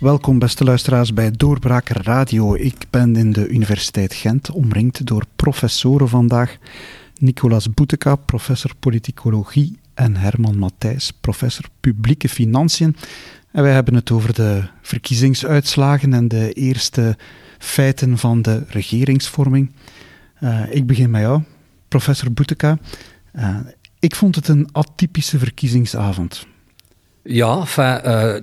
Welkom beste luisteraars bij Doorbraker Radio. Ik ben in de Universiteit Gent omringd door professoren vandaag. Nicolas Boeteka, professor politicologie en Herman Matthijs, professor publieke financiën. En wij hebben het over de verkiezingsuitslagen en de eerste feiten van de regeringsvorming. Uh, ik begin met jou, professor Boeteka. Uh, ik vond het een atypische verkiezingsavond. Ja, uh,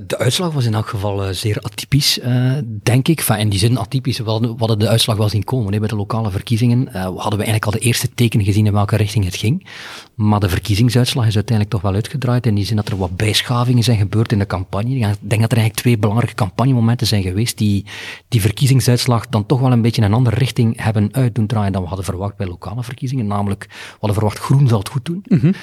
de uitslag was in elk geval uh, zeer atypisch, uh, denk ik. In die zin atypisch, we hadden, de uitslag wel zien komen bij de lokale verkiezingen. hadden we eigenlijk al de eerste tekenen gezien in welke richting het ging. Maar de verkiezingsuitslag is uiteindelijk toch wel uitgedraaid in die zin dat er wat bijschavingen zijn gebeurd in de campagne. Ik denk dat er eigenlijk twee belangrijke campagnemomenten zijn geweest die die verkiezingsuitslag dan toch wel een beetje in een andere richting hebben uit doen draaien dan we hadden verwacht bij lokale verkiezingen. Namelijk, we hadden verwacht Groen zal het goed doen. -hmm.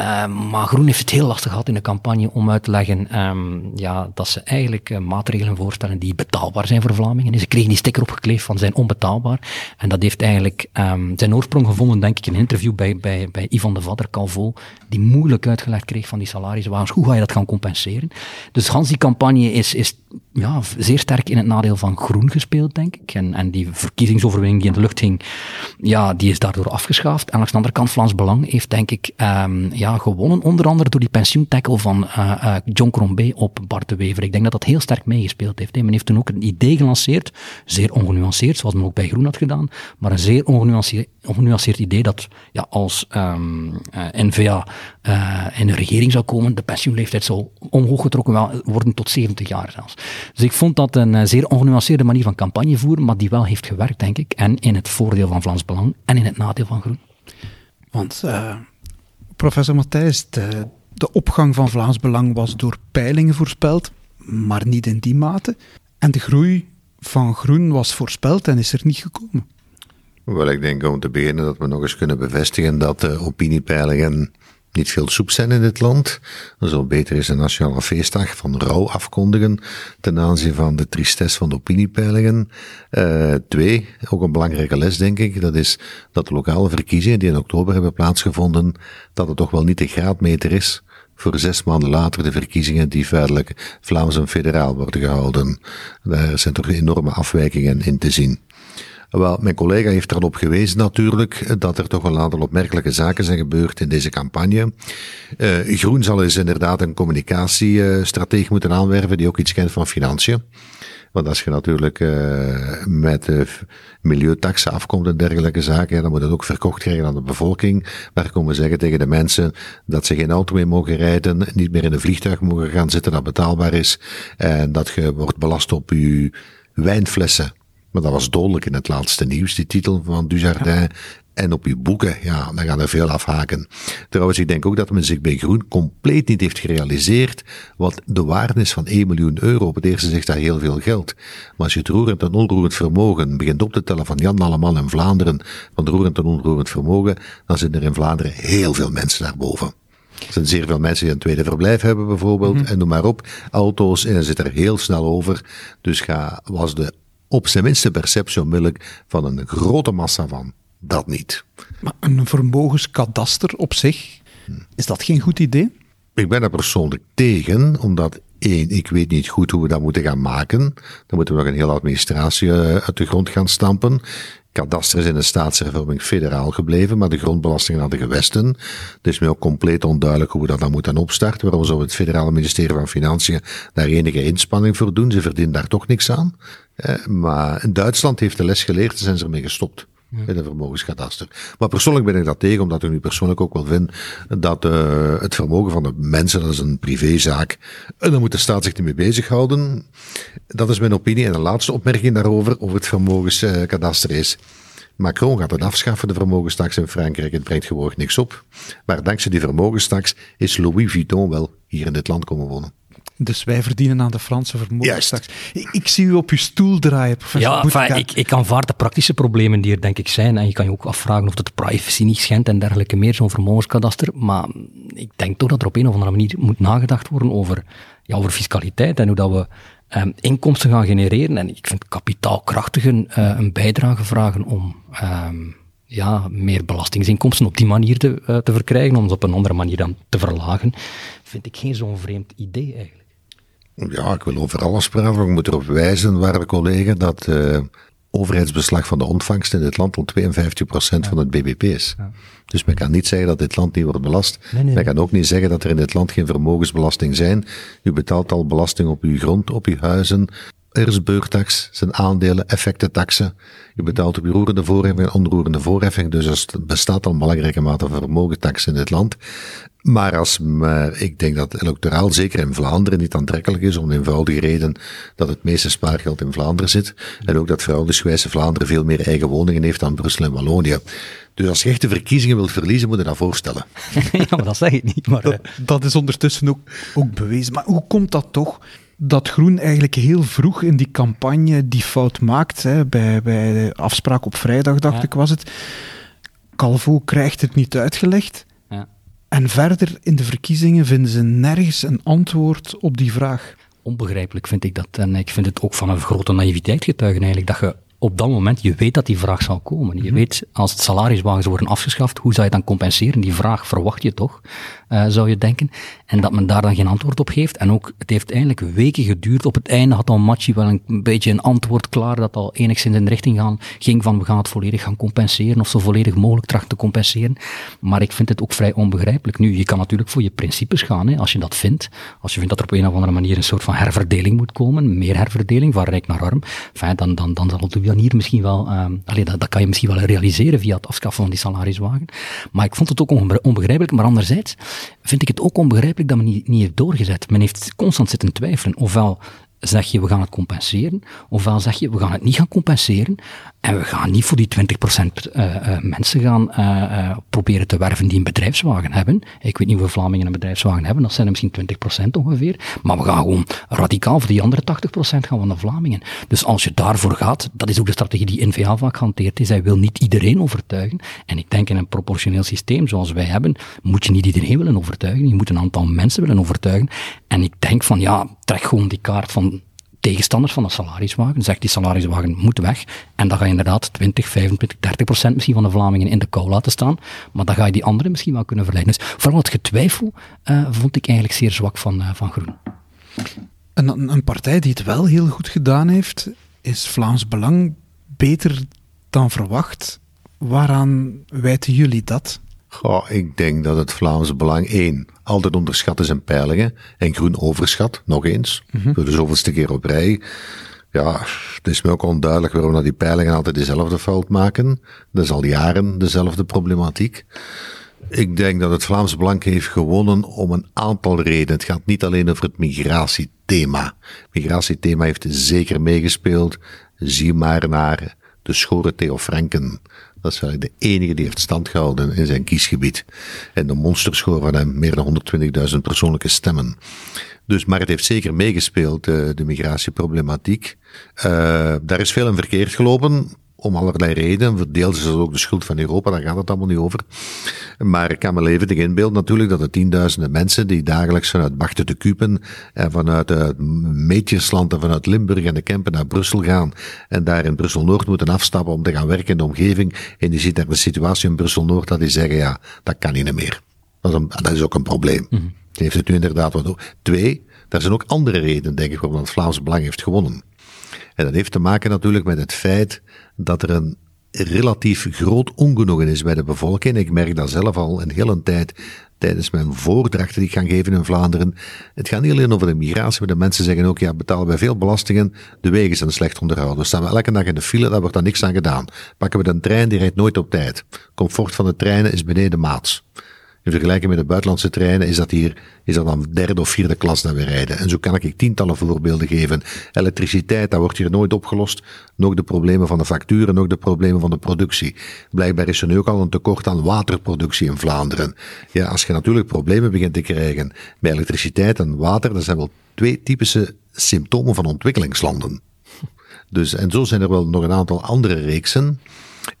Uh, maar Groen heeft het heel lastig gehad in de campagne om uit te leggen um, ja, dat ze eigenlijk uh, maatregelen voorstellen die betaalbaar zijn voor Vlamingen. Ze kregen die sticker opgekleefd van zijn onbetaalbaar. En dat heeft eigenlijk um, zijn oorsprong gevonden, denk ik, in een interview bij, bij, bij Ivan de Vadder Calvo, die moeilijk uitgelegd kreeg van die salarissen. Hoe ga je dat gaan compenseren? Dus Hans, die campagne is, is ja, zeer sterk in het nadeel van Groen gespeeld, denk ik. En, en die verkiezingsoverwinning die in de lucht hing, ja, die is daardoor afgeschaft. En aan de andere kant, Vlaams Belang heeft, denk ik, ja, gewonnen. Onder andere door die pensioentackle van uh, uh, John Crombé op Bart de Wever. Ik denk dat dat heel sterk meegespeeld heeft. Hè. Men heeft toen ook een idee gelanceerd, zeer ongenuanceerd, zoals men ook bij Groen had gedaan, maar een zeer ongenuanceerd, ongenuanceerd idee dat ja, als um, uh, N-VA in de regering zou komen, de pensioenleeftijd zou omhoog getrokken worden tot 70 jaar zelfs. Dus ik vond dat een zeer ongenuanceerde manier van campagne voeren, maar die wel heeft gewerkt, denk ik. En in het voordeel van Vlaams Belang en in het nadeel van Groen. Want professor Matthijs, de, de opgang van Vlaams Belang was door peilingen voorspeld, maar niet in die mate. En de groei van groen was voorspeld en is er niet gekomen. Wel, ik denk om te beginnen dat we nog eens kunnen bevestigen dat de opiniepeilingen niet veel soep zijn in dit land. Zal beter is een nationale feestdag van rouw afkondigen ten aanzien van de tristesse van de opiniepeilingen. Uh, twee, ook een belangrijke les denk ik, dat is dat de lokale verkiezingen die in oktober hebben plaatsgevonden, dat het toch wel niet de graadmeter is voor zes maanden later de verkiezingen die feitelijk Vlaams en federaal worden gehouden. Daar zijn toch enorme afwijkingen in te zien. Wel, mijn collega heeft er al op gewezen natuurlijk, dat er toch een aantal opmerkelijke zaken zijn gebeurd in deze campagne. Uh, Groen zal eens inderdaad een communicatiestratege moeten aanwerven die ook iets kent van financiën. Want als je natuurlijk uh, met uh, milieutaxen afkomt en dergelijke zaken, dan moet het ook verkocht krijgen aan de bevolking. Waar komen zeggen tegen de mensen dat ze geen auto meer mogen rijden, niet meer in een vliegtuig mogen gaan zitten dat betaalbaar is, en dat je wordt belast op je wijnflessen maar dat was dodelijk in het laatste nieuws, die titel van Dujardin. En op uw boeken, ja, dan gaan er veel afhaken. Trouwens, ik denk ook dat men zich bij Groen compleet niet heeft gerealiseerd wat de waarde is van 1 miljoen euro. Op het eerste zegt dat heel veel geld. Maar als je het roerend en onroerend vermogen begint op te tellen van Jan Alleman in Vlaanderen, van roerend en onroerend vermogen, dan zijn er in Vlaanderen heel veel mensen daarboven. Er zijn zeer veel mensen die een tweede verblijf hebben bijvoorbeeld, mhm. en noem maar op. Auto's, en dan zit er heel snel over. Dus ga, was de op zijn minste perceptie onmiddellijk van een grote massa van. Dat niet. Maar een vermogenskadaster op zich, is dat geen goed idee? Ik ben er persoonlijk tegen, omdat één, ik weet niet goed hoe we dat moeten gaan maken. Dan moeten we nog een hele administratie eh, uit de grond gaan stampen. Kadaster is in de staatshervorming federaal gebleven, maar de grondbelastingen aan de gewesten. Het is mij ook compleet onduidelijk hoe we dat dan moeten opstarten. Waarom zou het federale ministerie van Financiën daar enige inspanning voor doen? Ze verdienen daar toch niks aan. Eh, maar Duitsland heeft de les geleerd, ze zijn ermee gestopt. In de vermogenskadaster. Maar persoonlijk ben ik dat tegen, omdat ik nu persoonlijk ook wel vind dat uh, het vermogen van de mensen, dat is een privézaak, en daar moet de staat zich niet mee bezighouden. Dat is mijn opinie. En de laatste opmerking daarover, over het vermogenskadaster is, Macron gaat het afschaffen, de vermogenstaks in Frankrijk. Het brengt gewoon niks op. Maar dankzij die vermogenstaks is Louis Vuitton wel hier in dit land komen wonen. Dus wij verdienen aan de Franse vermogenstaks. Ik, ik, zie u op uw stoel draaien, professor Ja, enfin, ik, ik aanvaard de praktische problemen die er denk ik zijn. En je kan je ook afvragen of het de privacy niet schendt en dergelijke meer, zo'n vermogenskadaster. Maar ik denk toch dat er op een of andere manier moet nagedacht worden over, ja, over fiscaliteit en hoe dat we um, inkomsten gaan genereren. En ik vind kapitaalkrachtigen uh, een bijdrage vragen om... Um, ja, meer belastingsinkomsten op die manier te, uh, te verkrijgen, om ze op een andere manier dan te verlagen, vind ik geen zo'n vreemd idee eigenlijk. Ja, ik wil over alles praten. Ik moet erop wijzen, waarde collega, dat uh, overheidsbeslag van de ontvangst in dit land al 52% van het BBP is. Ja. Dus men kan niet zeggen dat dit land niet wordt belast. men kan ook niet zeggen dat er in dit land geen vermogensbelasting zijn. U betaalt al belasting op uw grond, op uw huizen. Er is zijn aandelen, effectentaxen. Je betaalt op je roerende voorheffing en onroerende voorheffing. Dus er bestaat al een belangrijke mate van vermogentax in dit land. Maar als, maar ik denk dat electoraal, zeker in Vlaanderen, niet aantrekkelijk is om de eenvoudige reden dat het meeste spaargeld in Vlaanderen zit. En ook dat Schwijse Vlaanderen veel meer eigen woningen heeft dan Brussel en Wallonië. Dus als je echt de verkiezingen wilt verliezen, moet je dat voorstellen. ja, maar dat zeg ik niet. Maar, dat, eh. dat is ondertussen ook, ook bewezen. Maar hoe komt dat toch? Dat Groen eigenlijk heel vroeg in die campagne die fout maakt. Hè, bij, bij de afspraak op vrijdag, dacht ik, was het. Calvo krijgt het niet uitgelegd. Ja. En verder in de verkiezingen vinden ze nergens een antwoord op die vraag. Onbegrijpelijk vind ik dat. En ik vind het ook van een grote naïviteit getuigen eigenlijk. Dat je op dat moment, je weet dat die vraag zal komen. Je mhm. weet, als het salariswagens worden afgeschaft, hoe zou je dan compenseren? Die vraag verwacht je toch, uh, zou je denken. En dat men daar dan geen antwoord op geeft. En ook, het heeft eigenlijk weken geduurd. Op het einde had al Machi wel een, beetje een antwoord klaar, dat al enigszins in de richting gaan, ging van we gaan het volledig gaan compenseren, of zo volledig mogelijk trachten te compenseren. Maar ik vind het ook vrij onbegrijpelijk. Nu, je kan natuurlijk voor je principes gaan, hè, als je dat vindt. Als je vindt dat er op een of andere manier een soort van herverdeling moet komen, meer herverdeling, van rijk naar arm, enfin, dan, dan, dan zal het hier misschien wel, uh, dat, dat kan je misschien wel realiseren via het afschaffen van die salariswagen. Maar ik vond het ook onbegrijpelijk. Maar anderzijds vind ik het ook onbegrijpelijk dat men niet, niet heeft doorgezet. Men heeft constant zitten twijfelen. Ofwel zeg je we gaan het compenseren, ofwel zeg je we gaan het niet gaan compenseren en we gaan niet voor die 20% uh, uh, mensen gaan uh, proberen te werven die een bedrijfswagen hebben. Ik weet niet hoeveel Vlamingen een bedrijfswagen hebben, dat zijn er misschien 20% ongeveer, maar we gaan gewoon radicaal voor die andere 80% gaan van de Vlamingen. Dus als je daarvoor gaat, dat is ook de strategie die NVA vaak hanteert, is hij wil niet iedereen overtuigen. En ik denk in een proportioneel systeem zoals wij hebben, moet je niet iedereen willen overtuigen, je moet een aantal mensen willen overtuigen. En ik denk van ja, trek gewoon die kaart van tegenstanders van de salariswagen. Zegt die salariswagen moet weg. En dan ga je inderdaad 20, 25, 30 procent misschien van de Vlamingen in de kou laten staan. Maar dan ga je die anderen misschien wel kunnen verleiden. Dus vooral het getwijfel uh, vond ik eigenlijk zeer zwak van, uh, van Groen. Een, een partij die het wel heel goed gedaan heeft, is Vlaams Belang beter dan verwacht. Waaraan wijten jullie dat? Goh, ik denk dat het Vlaamse Belang één altijd onderschat is in peilingen en groen overschat, nog eens, mm voor de zoveelste keer op rij. Ja, het is me ook onduidelijk waarom dat die peilingen altijd dezelfde fout maken. Dat is al jaren dezelfde problematiek. Ik denk dat het Vlaamse Belang heeft gewonnen om een aantal redenen. Het gaat niet alleen over het migratiethema. Het migratiethema heeft zeker meegespeeld. Zie maar naar de schore Theo Franken. Dat is eigenlijk de enige die heeft stand gehouden in zijn kiesgebied. En de monsterscore van hem, meer dan 120.000 persoonlijke stemmen. Dus, maar het heeft zeker meegespeeld, de, de migratieproblematiek. Uh, daar is veel in verkeerd gelopen om allerlei redenen. Verdeelden ze ook de schuld van Europa, daar gaat het allemaal niet over. Maar ik kan me levendig inbeelden natuurlijk dat de tienduizenden mensen die dagelijks vanuit Bachten te Kupen en vanuit het Meetjesland en vanuit Limburg en de Kempen naar Brussel gaan en daar in Brussel-Noord moeten afstappen om te gaan werken in de omgeving en die ziet daar de situatie in Brussel-Noord dat die zeggen ja, dat kan niet meer. Dat is, een, dat is ook een probleem. Mm heeft het nu inderdaad wat over. Twee, er zijn ook andere redenen, denk ik, waarom het Vlaams Belang heeft gewonnen. En dat heeft te maken natuurlijk met het feit dat er een relatief groot ongenoegen is bij de bevolking. Ik merk dat zelf al een hele tijd tijdens mijn voordrachten die ik ga geven in Vlaanderen. Het gaat niet alleen over de migratie, maar de mensen zeggen ook, ja, betalen wij veel belastingen, de wegen zijn slecht onderhouden. We staan we elke dag in de file, daar wordt dan niks aan gedaan. Pakken we een trein, die rijdt nooit op tijd. Comfort van de treinen is beneden maats. In vergelijking met de buitenlandse treinen is dat hier, is dat dan derde of vierde klas dat we rijden. En zo kan ik tientallen voorbeelden geven. Elektriciteit, dat wordt hier nooit opgelost. Nog de problemen van de facturen, nog de problemen van de productie. Blijkbaar is er nu ook al een tekort aan waterproductie in Vlaanderen. Ja, als je natuurlijk problemen begint te krijgen met elektriciteit en water, dat zijn wel twee typische symptomen van ontwikkelingslanden. Dus, en zo zijn er wel nog een aantal andere reeksen.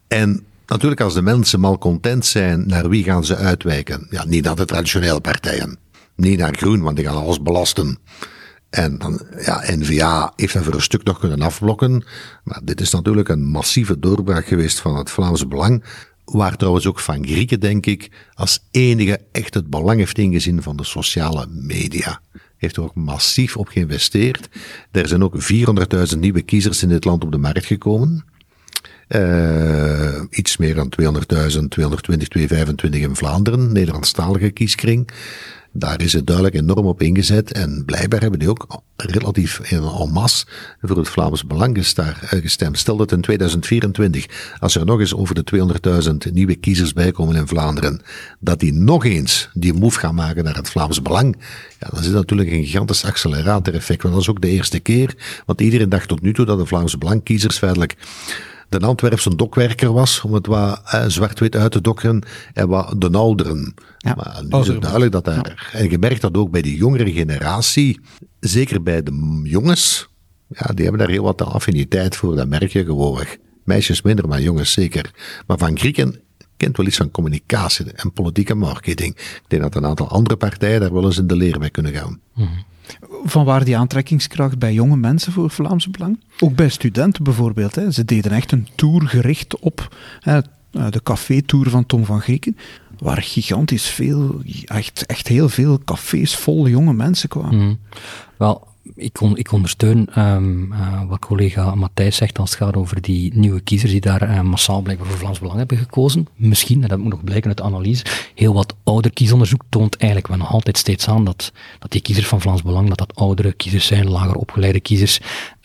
En Natuurlijk, als de mensen malcontent zijn, naar wie gaan ze uitwijken? Ja, niet naar de traditionele partijen. Niet naar Groen, want die gaan alles belasten. En dan, ja, N-VA heeft dat voor een stuk nog kunnen afblokken. Maar dit is natuurlijk een massieve doorbraak geweest van het Vlaamse Belang. Waar trouwens ook van Grieken, denk ik, als enige echt het belang heeft ingezien van de sociale media. heeft er ook massief op geïnvesteerd. Er zijn ook 400.000 nieuwe kiezers in dit land op de markt gekomen. Uh, iets meer dan 200.000, 220, 225 in Vlaanderen, Nederlandstalige kieskring. Daar is het duidelijk enorm op ingezet en blijkbaar hebben die ook relatief in en masse voor het Vlaams Belang eh, gestemd. Stel dat in 2024, als er nog eens over de 200.000 nieuwe kiezers bijkomen in Vlaanderen, dat die nog eens die move gaan maken naar het Vlaams Belang, ja, dan is het natuurlijk een gigantisch accelerator-effect. Want dat is ook de eerste keer, want iedereen dacht tot nu toe dat de Vlaams Belang kiezers feitelijk de Antwerpse dokwerker was, om het wat eh, zwart-wit uit te dokkeren, en wat de ouderen. Ja, maar nu is het duidelijk dat daar, en je merkt dat ook bij de jongere generatie, zeker bij de jongens, ja, die hebben daar heel wat affiniteit voor, dat merk je gewoon. Meisjes minder, maar jongens zeker. Maar van Grieken kent wel iets van communicatie en politieke marketing. Ik denk dat een aantal andere partijen daar wel eens in de leer mee kunnen gaan. Mm van waar die aantrekkingskracht bij jonge mensen voor Vlaamse Belang? Ook bij studenten bijvoorbeeld. Hè. Ze deden echt een tour gericht op hè, de café-tour van Tom van Grieken, waar gigantisch veel, echt, echt heel veel cafés vol jonge mensen kwamen. Mm. Wel, ik, ik ondersteun um, uh, wat collega Matthijs zegt als het gaat over die nieuwe kiezers die daar uh, massaal blijkbaar voor Vlaams Belang hebben gekozen. Misschien, en dat moet nog blijken uit de analyse, heel wat ouder kiesonderzoek toont eigenlijk wel nog altijd steeds aan dat, die kiezers van Vlaams Belang, dat dat oudere kiezers zijn, lager opgeleide kiezers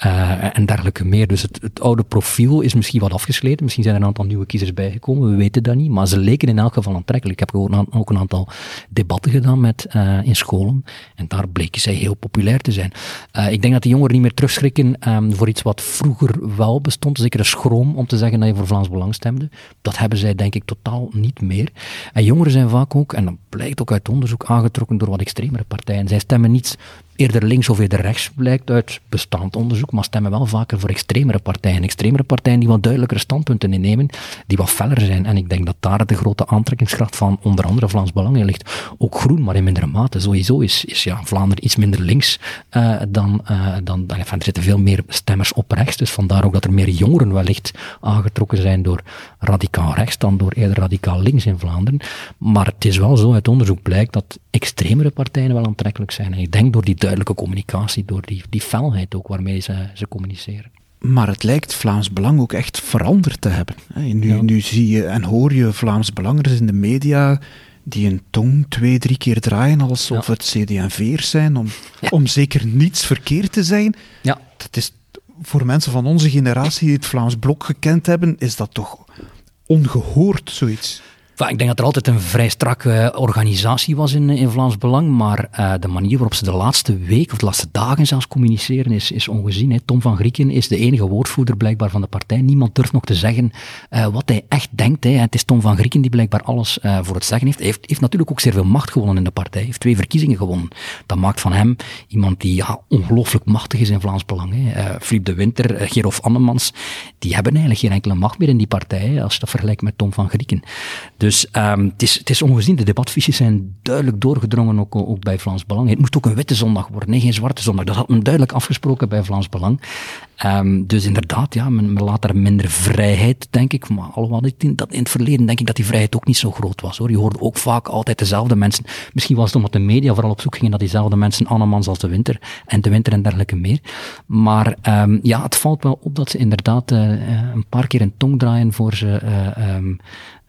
uh, en dergelijke meer. Dus het, het oude profiel is misschien wat afgesleten. Misschien zijn er een aantal nieuwe kiezers bijgekomen, we weten dat niet. Maar ze leken in elk geval aantrekkelijk. Ik heb ook een aantal debatten gedaan met, in scholen en daar bleken zij heel populair te zijn. Uh, ik denk dat de jongeren niet meer terugschrikken um, voor iets wat vroeger wel bestond. Zeker een schroom om te zeggen dat je voor Vlaams Belang stemde. Dat hebben zij denk ik totaal niet meer. En jongeren zijn vaak ook, en dat blijkt ook uit onderzoek, aangetrokken door wat extremere partijen. Zij stemmen niet eerder links of eerder rechts, blijkt uit bestaand onderzoek, maar stemmen wel vaker voor extremere partijen. Extremere partijen die wat duidelijkere standpunten innemen, die wat feller zijn. En ik denk dat daar de grote aantrekkingskracht van onder andere Vlaams Belang in ligt. Ook groen, maar in mindere mate. Sowieso is, is ja, Vlaanderen iets minder links dan, uh, dan, dan er zitten veel meer stemmers op rechts, dus vandaar ook dat er meer jongeren wellicht aangetrokken zijn door radicaal rechts dan door eerder radicaal links in Vlaanderen. Maar het is wel zo, uit onderzoek blijkt dat extremere partijen wel aantrekkelijk zijn. En ik denk door die duidelijke communicatie, door die, die felheid ook waarmee ze, ze communiceren. Maar het lijkt Vlaams Belang ook echt veranderd te hebben. Nu, nu zie je en hoor je Vlaams Belangers in de media die een tong twee, drie keer draaien alsof ja. het CD&V'ers zijn, om, om zeker niets verkeerd te zijn. Ja. Dat is voor mensen van onze generatie die het Vlaams Blok gekend hebben, is dat toch ongehoord, zoiets. Ik denk dat er altijd een vrij strakke organisatie was in, Vlaams Belang, maar uh, de manier waarop ze de laatste week of de laatste dagen zelfs communiceren is, ongezien. Hè. Tom van Grieken is de enige woordvoerder blijkbaar van de partij. Niemand durft nog te zeggen uh, wat hij echt denkt. Hè. Het is Tom van Grieken die blijkbaar alles uh, voor het zeggen heeft. Hij heeft, heeft natuurlijk ook zeer veel macht gewonnen in de partij. Hij heeft twee verkiezingen gewonnen. Dat maakt van hem iemand die ongelooflijk machtig is in Vlaams Belang. Hè. Philippe de Winter, Gerolf Annemans, die hebben eigenlijk geen enkele macht meer in die partij, als je dat vergelijkt met Tom van Grieken. Dus um, het, is, het ongezien. De debatfiches zijn duidelijk doorgedrongen, ook, ook bij Vlaams Belang. Het moest ook een witte zondag worden, nee, geen zwarte zondag. Dat had men duidelijk afgesproken bij Vlaams Belang. Um, dus inderdaad, ja, men, laat er minder vrijheid, denk ik. Maar alhoewel, in, dat in het verleden denk ik dat die vrijheid ook niet zo groot was. Hoor. Je hoorde ook vaak altijd dezelfde mensen. Misschien was het omdat de media vooral op zoek gingen naar diezelfde mensen, Annemans als de Winter en de Winter en dergelijke meer. Maar um, ja, het valt wel op dat ze inderdaad uh, een paar keer een tong draaien voor ze um,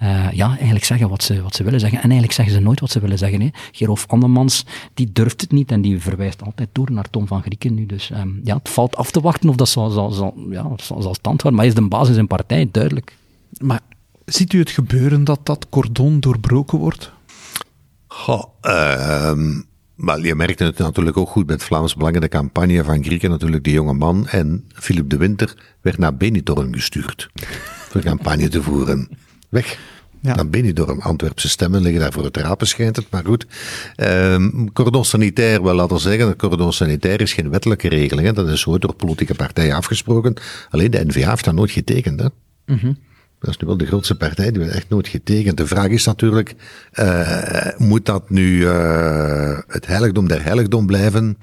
uh, ja, eigenlijk zeggen wat ze, wat ze willen zeggen. En eigenlijk zeggen ze nooit wat ze willen zeggen. Hè. Gerolf Andemans, die durft het niet en die verwijst altijd door naar Tom van Grieken nu. Dus ja, het valt af te wachten of dat zal, zal, ja, zal, zal stand houden. Maar is de basis in partij, duidelijk. Maar ziet u het gebeuren dat dat cordon doorbroken wordt? Goh, uh, maar je merkte het natuurlijk ook goed met Vlaams Belang de campagne van Grieken, natuurlijk de jonge man. En Philip de Winter werd naar Benidorm gestuurd voor campagne te voeren weg. Ja. Dan ben je door een Antwerpse stemmen liggen daar voor het rapen schijnt het, maar goed. Um, cordon sanitair, wel laten we zeggen, cordon sanitair is geen wettelijke regeling, hè. dat is zo door politieke partijen afgesproken. Alleen de NVA heeft dat nooit getekend. Hè. Mm Dat is nu wel de grootste partij, die heeft echt nooit getekend. De vraag is natuurlijk, uh, moet dat nu uh, het heiligdom der heiligdom blijven?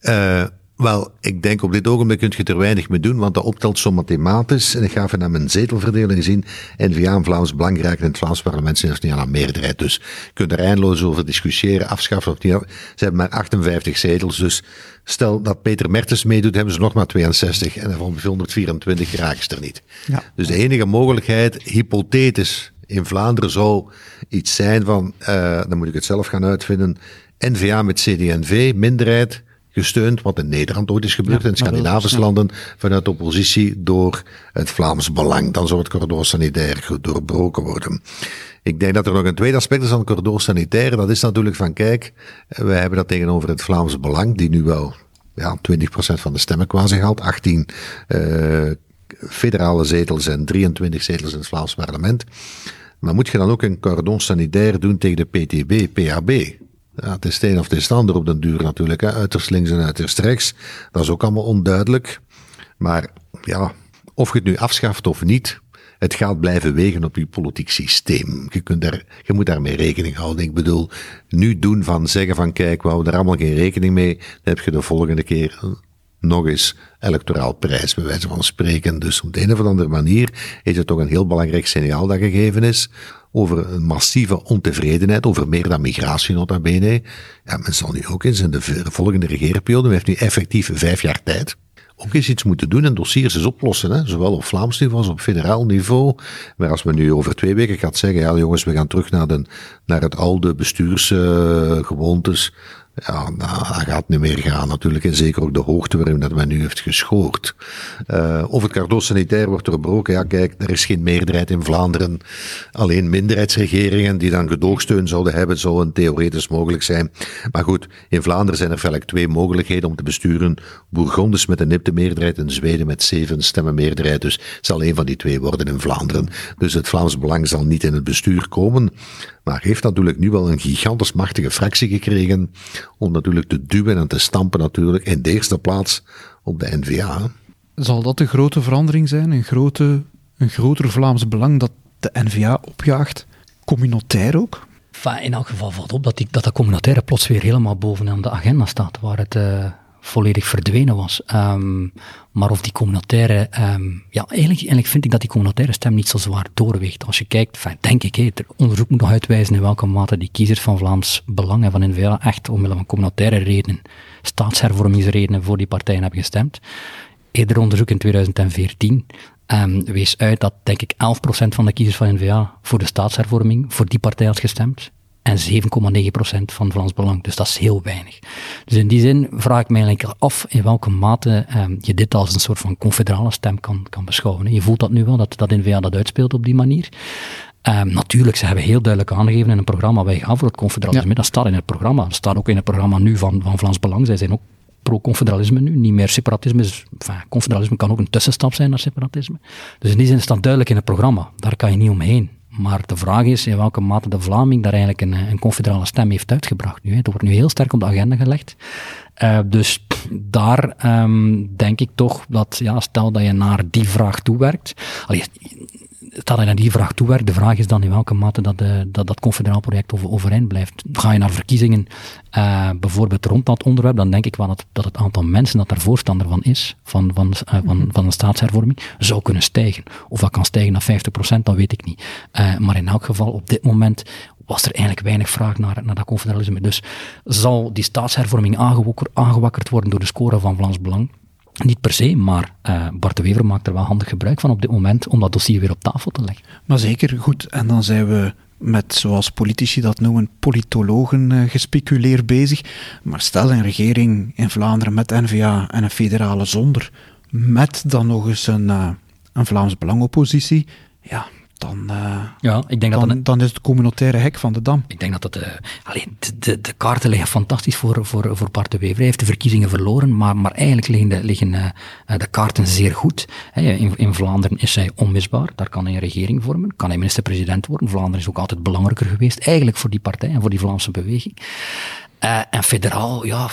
Uh, Wel, ik denk op dit ogenblik kun je er weinig mee doen, want dat optelt zo mathematisch. En ik ga even naar mijn zetelverdeling zien. N-VA en Vlaams Belang raken in het Vlaams parlement zelfs niet aan een meerderheid. Dus je kunt er eindeloos over discussiëren, afschaffen of niet. Ze hebben maar 58 zetels, dus stel dat Peter Mertens meedoet, hebben ze nog maar 62. En van 424 raken ze er niet. Ja. Dus de enige mogelijkheid, hypothetisch, in Vlaanderen zou iets zijn van, uh, dan moet ik het zelf gaan uitvinden, N-VA met CD&V, minderheid, gesteund, wat in Nederland ooit is gebeurd, in Scandinavische landen, vanuit de oppositie door het Vlaams Belang. Dan zou het corridor sanitair doorbroken worden. Ik denk dat er nog een tweede aspect is aan het corridor sanitair. Dat is natuurlijk van, kijk, wij hebben dat tegenover het Vlaams Belang, die nu wel ja, 20% van de stemmen quasi haalt, 18 uh, federale zetels en 23 zetels in het Vlaams parlement. Maar moet je dan ook een cordon sanitair doen tegen de PTB, PAB? Ja, het is het een of het is ander op den duur natuurlijk. Hè. Uiterst links en uiterst rechts. Dat is ook allemaal onduidelijk. Maar ja, of je het nu afschaft of niet, het gaat blijven wegen op je politiek systeem. Je, kunt daar, je moet daarmee rekening houden. Ik bedoel, nu doen van zeggen van kijk, we houden er allemaal geen rekening mee, dan heb je de volgende keer nog eens electoraal prijs, bij wijze van spreken. Dus op de een of andere manier is het toch een heel belangrijk signaal dat gegeven is over een massieve ontevredenheid, over meer dan migratie nota bene. Ja, men zal nu ook eens in de volgende regeerperiode, men heeft nu effectief vijf jaar tijd, ook eens iets moeten doen en dossiers eens oplossen. Hè? Zowel op Vlaams niveau als op federaal niveau. Maar als men nu over twee weken gaat zeggen, ja jongens, we gaan terug naar, de, naar het oude bestuursgewoontes, uh, ja, dat gaat niet meer gaan natuurlijk. En zeker ook de hoogte waarin dat men nu heeft geschoord. Uh, of het cardo sanitair wordt doorbroken. Ja, kijk, er is geen meerderheid in Vlaanderen. Alleen minderheidsregeringen die dan gedoogsteun zouden hebben, zou een theoretisch mogelijk zijn. Maar goed, in Vlaanderen zijn er feitelijk twee mogelijkheden om te besturen. Bourgondisch met een nipte meerderheid en Zweden met zeven stemmen meerderheid. Dus het zal een van die twee worden in Vlaanderen. Dus het Vlaams Belang zal niet in het bestuur komen. Maar heeft natuurlijk nu wel een gigantisch machtige fractie gekregen om natuurlijk te duwen en te stampen natuurlijk in de eerste plaats op de NVA. Zal dat de grote verandering zijn? Een, grote, een groter Vlaams belang dat de NVA opjaagt? Communautair ook? in elk geval valt op dat, die, dat dat communautaire plots weer helemaal bovenaan de agenda staat, waar het... Uh volledig verdwenen was. Um, maar of die communautaire, um, ja, eigenlijk, eigenlijk vind ik dat die communautaire stem niet zo zwaar doorweegt. Als je kijkt, denk ik, het onderzoek moet nog uitwijzen in welke mate die kiezers van Vlaams Belang en van N-VA echt omwille van communautaire redenen, staatshervormingsredenen voor die partijen hebben gestemd. Eerder onderzoek in 2014 um, ehm, wees uit dat, denk ik, 11% van de kiezers van N-VA voor de staatshervorming voor die partij had gestemd en 7,9% van Vlaams Belang. Dus dat is heel weinig. Dus in die zin vraag ik me eigenlijk af in welke mate um, je dit als een soort van confederale stem kan, kan beschouwen. Je voelt dat nu wel, dat, dat N-VA dat uitspeelt op die manier. Um, natuurlijk, ze hebben heel duidelijk aangegeven in een programma, wij gaan voor het confederalisme. Dat staat in het programma. Dat staat ook in het programma nu van, van Vlaams Belang. Zij zijn ook pro-confederalisme nu, niet meer separatisme. Is, enfin, confederalisme kan ook een tussenstap zijn naar separatisme. Dus in die zin staat duidelijk in het programma. Daar kan je niet omheen. Maar de vraag is in welke mate de Vlaming daar eigenlijk een, een confederale stem heeft uitgebracht. Nu, het wordt nu heel sterk op de agenda gelegd. Uh, dus daar um, denk ik toch dat, ja, stel dat je naar die vraag toewerkt. Allee, dat je naar die vraag toewerkt, de vraag is dan in welke mate dat de, dat, dat confederaal project over, overeind blijft. Ga je naar verkiezingen, uh, bijvoorbeeld rond dat onderwerp, dan denk ik wel dat, dat het aantal mensen dat daar voorstander van is, van, van, uh, van, van een staatshervorming, zou kunnen stijgen. Of dat kan stijgen naar 50%, dat weet ik niet. Maar in elk geval, op dit moment was er eigenlijk weinig vraag naar, naar dat confederalisme. Dus zal die staatshervorming aangewakkerd worden door de score van Vlaams Belang? Niet per se, maar uh, Bart de Wever maakt er wel handig gebruik van op dit moment om dat dossier weer op tafel te leggen. Maar zeker, goed. En dan zijn we met, zoals politici dat noemen, politologen uh, gespeculeerd bezig. Maar stel een regering in Vlaanderen met NVA en een federale zonder, met dan nog eens een, uh, een Vlaams Belangoppositie, ja, dan, uh, ja, ik denk dan, dat dan is het communautaire hek van de Dam. Ik denk dat uh, alleen, de, de, de, kaarten liggen fantastisch voor, voor, voor Bart de Wever. Hij heeft de verkiezingen verloren, maar, maar eigenlijk liggen de, liggen, uh, de kaarten zeer goed. in, in Vlaanderen is hij onmisbaar, daar kan hij een regering vormen, kan hij minister-president worden. Vlaanderen is ook altijd belangrijker geweest, eigenlijk voor die partij en voor die Vlaamse beweging. en federaal, ja,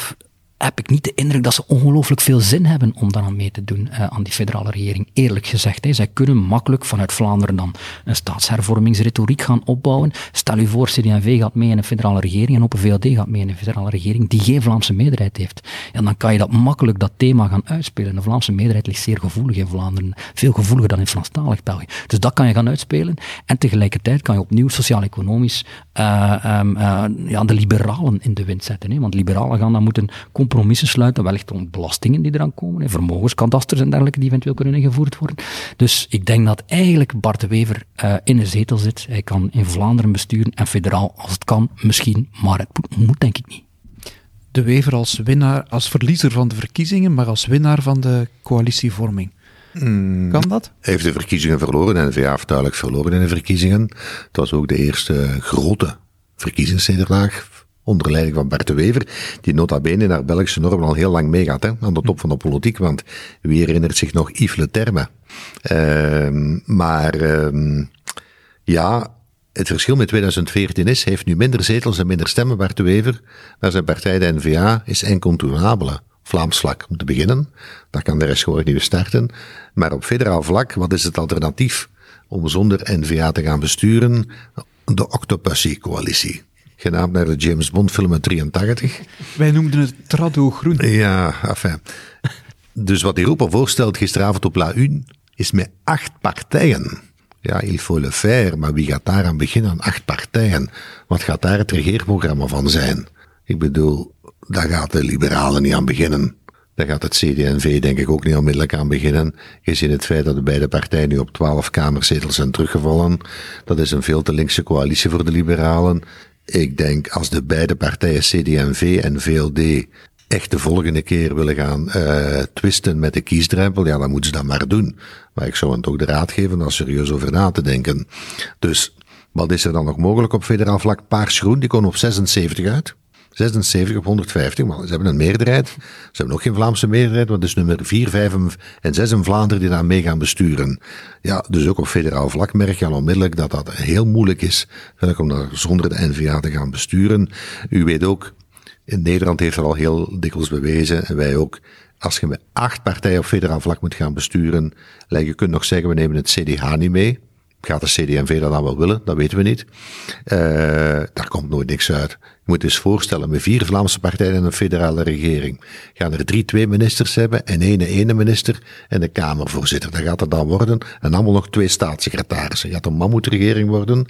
heb ik niet de indruk dat ze ongelooflijk veel zin hebben om daar aan mee te doen uh, aan die federale regering. Eerlijk gezegd, hè, zij kunnen makkelijk vanuit Vlaanderen dan een staatshervormingsretoriek gaan opbouwen. Stel u voor, CD&V gaat mee in een federale regering en Open VLD gaat mee in een federale regering die geen Vlaamse meerderheid heeft. En dan kan je dat makkelijk, dat thema gaan uitspelen. De Vlaamse meerderheid ligt zeer gevoelig in Vlaanderen. Veel gevoeliger dan in Franstalig België. Dus dat kan je gaan uitspelen. En tegelijkertijd kan je opnieuw sociaal-economisch uh, um, uh, ja, de liberalen in de wind zetten. Hè? Want liberalen gaan dan moeten compromissen sluiten, wellicht om belastingen die eraan komen, hè? vermogenskadasters en dergelijke die eventueel kunnen ingevoerd worden. Dus ik denk dat eigenlijk Bart de Wever uh, in een zetel zit. Hij kan in Vlaanderen besturen en federaal als het kan, misschien, maar het moet, moet denk ik niet. De Wever als winnaar, als verliezer van de verkiezingen, maar als winnaar van de coalitievorming. Hmm. Kan dat? Hij heeft de verkiezingen verloren en de VA heeft duidelijk verloren in de verkiezingen. Het was ook de eerste grote verkiezingsnederlaag onder leiding van Bert de Wever, die nota bene naar Belgische normen al heel lang meegaat, hè, aan de top van de politiek, want wie herinnert zich nog Yves Le Terme? Uh, maar uh, ja, het verschil met 2014 is, heeft nu minder zetels en minder stemmen, Bert de Wever, maar zijn partij, de N-VA, is incontournabele. Vlaams vlak om te beginnen. Daar kan de rest gewoon niet starten. Maar op federaal vlak, wat is het alternatief om zonder N-VA te gaan besturen? De Octopussy-coalitie. Genaamd naar de James Bond film uit 83. Wij noemden het Trado Groen. Ja, enfin. Dus wat Europa voorstelt gisteravond op La Une, is met acht partijen. Ja, il faut le faire, maar wie gaat daar aan beginnen aan acht partijen? Wat gaat daar het regeerprogramma van zijn? Ik bedoel, daar gaat de liberalen niet aan beginnen. Daar gaat het CD&V denk ik ook niet onmiddellijk aan beginnen, gezien het feit dat de beide partijen nu op twaalf kamerzetels zijn teruggevallen. Dat is een veel te linkse coalitie voor de liberalen. Ik denk als de beide partijen CD&V en VLD echt de volgende keer willen gaan uh, twisten met de kiesdrempel, ja, dan moeten ze dat maar doen. Maar ik zou hen toch de raad geven daar serieus over na te denken. Dus wat is er dan nog mogelijk op federaal vlak? Paars Groen, die kon op 76 uit. 76 op 150, maar ze hebben een meerderheid. Ze hebben nog geen Vlaamse meerderheid, want het is nummer 4, 5 en 6 in Vlaanderen die daar mee gaan besturen. Ja, dus ook op federaal vlak merk je al onmiddellijk dat dat heel moeilijk is om daar zonder de NVA te gaan besturen. U weet ook, in Nederland heeft dat al heel dikwijls bewezen, en wij ook, als je met acht partijen op federaal vlak moet gaan besturen, je kunt nog zeggen, we nemen het CDH niet mee. Gaat de CD&V dat dan wel willen? Dat weten we niet. Uh, daar komt nooit niks uit. Je moet je eens voorstellen, met vier Vlaamse partijen en een federale regering. Gaan er drie twee ministers hebben en één ene minister en een kamervoorzitter. Dat gaat er dan worden. En allemaal nog twee staatssecretarissen. Je gaat een mammoetregering worden,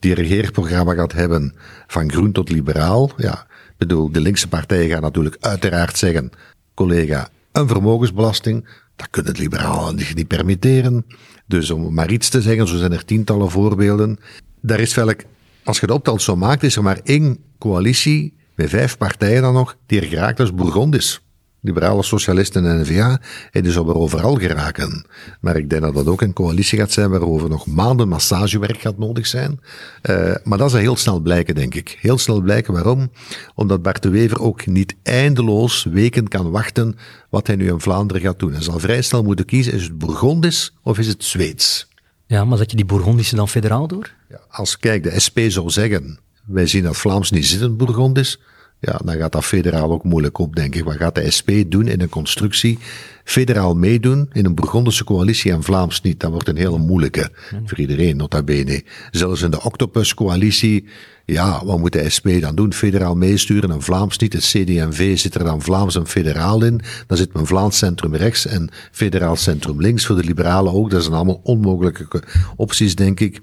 die een regeerprogramma gaat hebben van groen tot liberaal. Ja, bedoel, de linkse partijen gaan natuurlijk uiteraard zeggen, collega, een vermogensbelasting. Dat kunnen het liberalen zich niet permitteren. Dus om maar iets te zeggen, zo zijn er tientallen voorbeelden. Daar is welk, als je de optelt zo maakt, is er maar één coalitie met vijf partijen dan nog, die er geraakt als Bourgondisch liberale socialisten en N-VA, en die er overal geraken. Maar ik denk dat dat ook een coalitie gaat zijn waarover nog maanden massagewerk gaat nodig zijn. Uh, maar dat zal heel snel blijken, denk ik. Heel snel blijken. Waarom? Omdat Bart de Wever ook niet eindeloos weken kan wachten wat hij nu in Vlaanderen gaat doen. Hij zal vrij snel moeten kiezen, is het Bourgondisch of is het Zweeds? Ja, maar zet je die Bourgondische dan federaal door? Ja, als, kijk, de SP zou zeggen, wij zien dat Vlaams niet zitten Bourgondisch, ja, dan gaat dat federaal ook moeilijk op, denk ik. Wat gaat de SP doen in een constructie? Federaal meedoen in een Burgondische coalitie en Vlaams niet. Dat wordt een hele moeilijke voor iedereen, nota bene. Zelfs in de Octopus-coalitie, ja, wat moet de SP dan doen? Federaal meesturen en Vlaams niet. Het CD&V zit er dan Vlaams en federaal in. Dan zit men Vlaams centrum rechts en federaal centrum links. Voor de liberalen ook. Dat zijn allemaal onmogelijke opties, denk ik.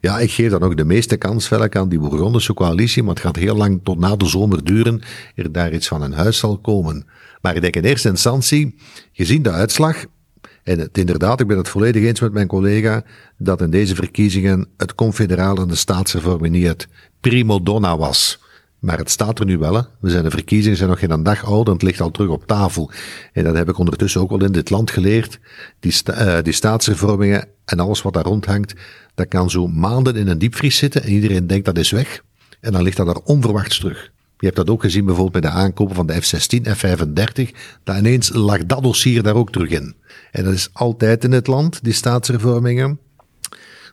Ja, ik geef dan ook de meeste kans velk aan die Bourgondische coalitie, maar het gaat heel lang tot na de zomer duren er daar iets van een huis zal komen. Maar ik denk in eerste instantie, gezien de uitslag, en het, inderdaad, ik ben het volledig eens met mijn collega, dat in deze verkiezingen het confederale en de staatshervorming niet het primo donna was. Maar het staat er nu wel. Hè. We zijn de verkiezingen zijn nog geen een dag oud en het ligt al terug op tafel. En dat heb ik ondertussen ook al in dit land geleerd. Die, sta, uh, die en alles wat daar rondhangt, dat kan zo maanden in een diepvries zitten en iedereen denkt dat is weg. En dan ligt dat er onverwachts terug. Je hebt dat ook gezien bijvoorbeeld bij de aankopen van de F-16 en F-35. Dat ineens lag dat dossier daar ook terug in. En dat is altijd in het land, die staatshervormingen.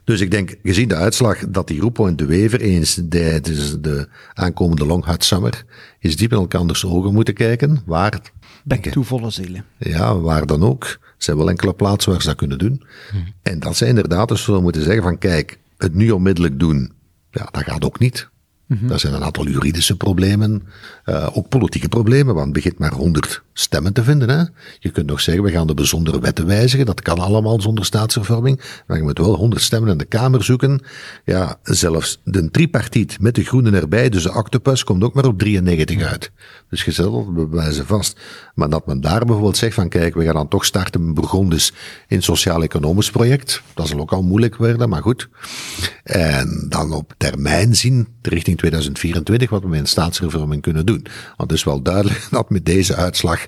Dus ik denk, gezien de uitslag dat die Roepo en de Wever eens tijdens de aankomende Long Hot Summer is diep in elkaars ogen moeten kijken, waar... Back to volle zelen. Ja, waar dan ook. Er zijn wel enkele plaatsen waar ze dat kunnen doen. En dat zijn inderdaad, dus moeten zeggen van kijk, het nu onmiddellijk doen, ja, dat gaat ook niet. Mm zijn een aantal juridische problemen, uh, ook politieke problemen, want het begint maar 100 stemmen te vinden. Hè? Je kunt nog zeggen, we gaan de bijzondere wetten wijzigen, dat kan allemaal zonder staatsvervorming, maar je moet wel 100 stemmen in de Kamer zoeken. Ja, zelfs de tripartiet met de groenen erbij, dus de octopus, komt ook maar op 93 uit. Dus je zet dat bewijzen vast. Maar dat men daar bijvoorbeeld zegt van, kijk, we gaan dan toch starten met Burgondisch in sociaal-economisch project, dat zal ook al moeilijk worden, maar goed. En dan op termijn zien, richting 2024 wat we met een staatsreforming kunnen doen. Want het is wel duidelijk dat met deze uitslag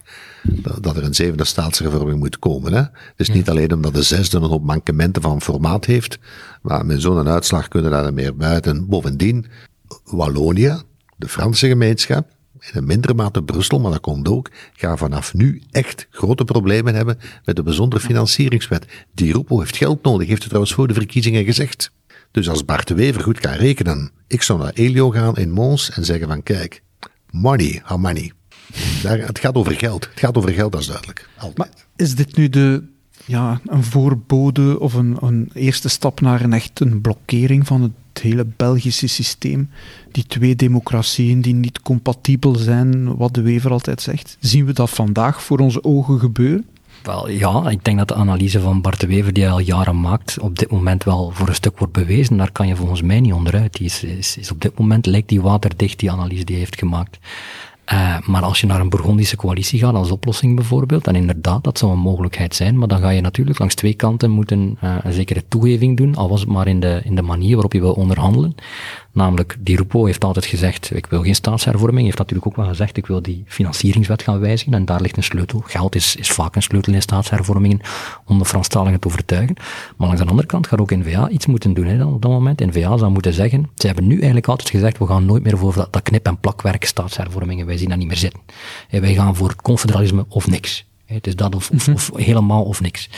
dat er een zevende staatsreforming moet komen. Hè? Dus niet alleen omdat de zesde een hoop mankementen van formaat heeft, maar met zo'n uitslag kunnen daar er meer buiten. Bovendien, Wallonië, de Franse gemeenschap, in een mindere mate Brussel, maar dat komt ook, gaan vanaf nu echt grote problemen hebben met de bijzondere financieringswet. Die Roepo heeft geld nodig, heeft het trouwens voor de verkiezingen gezegd. Dus als Bart de Wever goed kan rekenen, ik zou naar Elio gaan in Mons en zeggen van kijk, money, how money. Het gaat over geld. Het gaat over geld, dat is duidelijk. Altijd. Is dit nu de, ja, een voorbode of een, een eerste stap naar een echt een blokkering van het hele Belgische systeem? Die twee democratieën die niet compatibel zijn, wat de Wever altijd zegt. Zien we dat vandaag voor onze ogen gebeuren? Wel, ja, ik denk dat de analyse van Bart de Wever, die hij al jaren maakt, op dit moment wel voor een stuk wordt bewezen. Daar kan je volgens mij niet onderuit. Die is, is, is op dit moment lijkt die waterdicht, die analyse die hij heeft gemaakt. Uh, maar als je naar een Burgondische coalitie gaat als oplossing bijvoorbeeld, dan inderdaad, dat zou een mogelijkheid zijn, maar dan ga je natuurlijk langs twee kanten moeten uh, een zekere toegeving doen, al was het maar in de, in de manier waarop je wil onderhandelen. Namelijk, Di Rupo heeft altijd gezegd, ik wil geen staatshervorming, heeft natuurlijk ook wel gezegd, ik wil die financieringswet gaan wijzigen, en daar ligt een sleutel. Geld is, is vaak een sleutel in staatshervormingen om de Franstaligen te overtuigen. Maar langs de andere kant gaat ook N-VA iets moeten doen hè, op dat moment. N-VA zou moeten zeggen, ze hebben nu eigenlijk altijd gezegd, we gaan nooit meer voor dat, dat knip- en plakwerk staatshervormingen, wij zien dat niet meer zitten. En wij gaan voor confederalisme of niks. Het is dat of, of, of, helemaal of niks.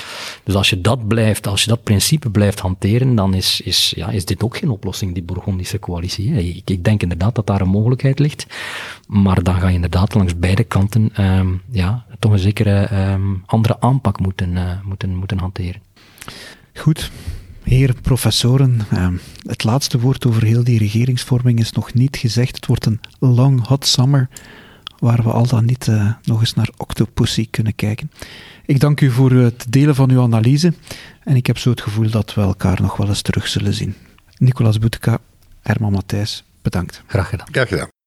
Dus als je dat blijft, als je dat principe blijft hanteren, dan is, is, ja, is dit ook geen oplossing, die Bourgondische coalitie. Ik, ik denk inderdaad dat daar een mogelijkheid ligt. Maar dan ga je inderdaad langs beide kanten um, ja, toch een zekere um, andere aanpak moeten, uh, moeten, moeten hanteren. Goed. Heer professoren, uh, het laatste woord over heel die regeringsvorming is nog niet gezegd. Het wordt een long hot summer waar we al dan niet uh, nog eens naar Octopussy kunnen kijken. Ik dank u voor het delen van uw analyse en ik heb zo het gevoel dat we elkaar nog wel eens terug zullen zien. Nicolas Boeteka, Herman Matthijs, bedankt. Graag gedaan. Graag gedaan.